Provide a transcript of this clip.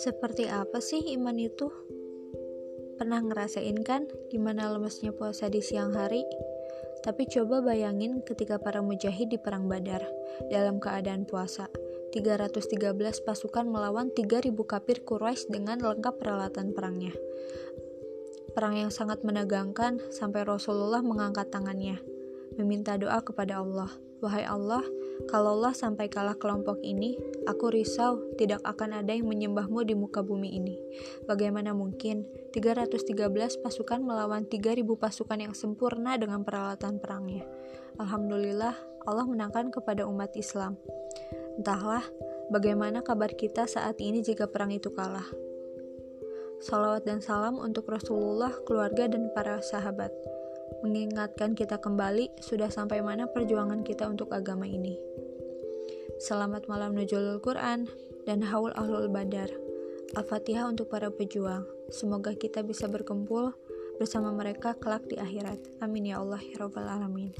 Seperti apa sih iman itu? Pernah ngerasain kan gimana lemesnya puasa di siang hari? Tapi coba bayangin ketika para mujahid di perang Badar dalam keadaan puasa. 313 pasukan melawan 3000 kafir Quraisy dengan lengkap peralatan perangnya. Perang yang sangat menegangkan sampai Rasulullah mengangkat tangannya, meminta doa kepada Allah. Wahai Allah, kalaulah sampai kalah kelompok ini, aku risau tidak akan ada yang menyembahmu di muka bumi ini. Bagaimana mungkin 313 pasukan melawan 3000 pasukan yang sempurna dengan peralatan perangnya. Alhamdulillah, Allah menangkan kepada umat Islam. Entahlah, bagaimana kabar kita saat ini jika perang itu kalah. Salawat dan salam untuk Rasulullah, keluarga, dan para sahabat mengingatkan kita kembali sudah sampai mana perjuangan kita untuk agama ini. Selamat malam Nuzulul Quran dan Haul Ahlul Badar. Al-Fatihah untuk para pejuang. Semoga kita bisa berkumpul bersama mereka kelak di akhirat. Amin ya Allah ya Rabbal Alamin.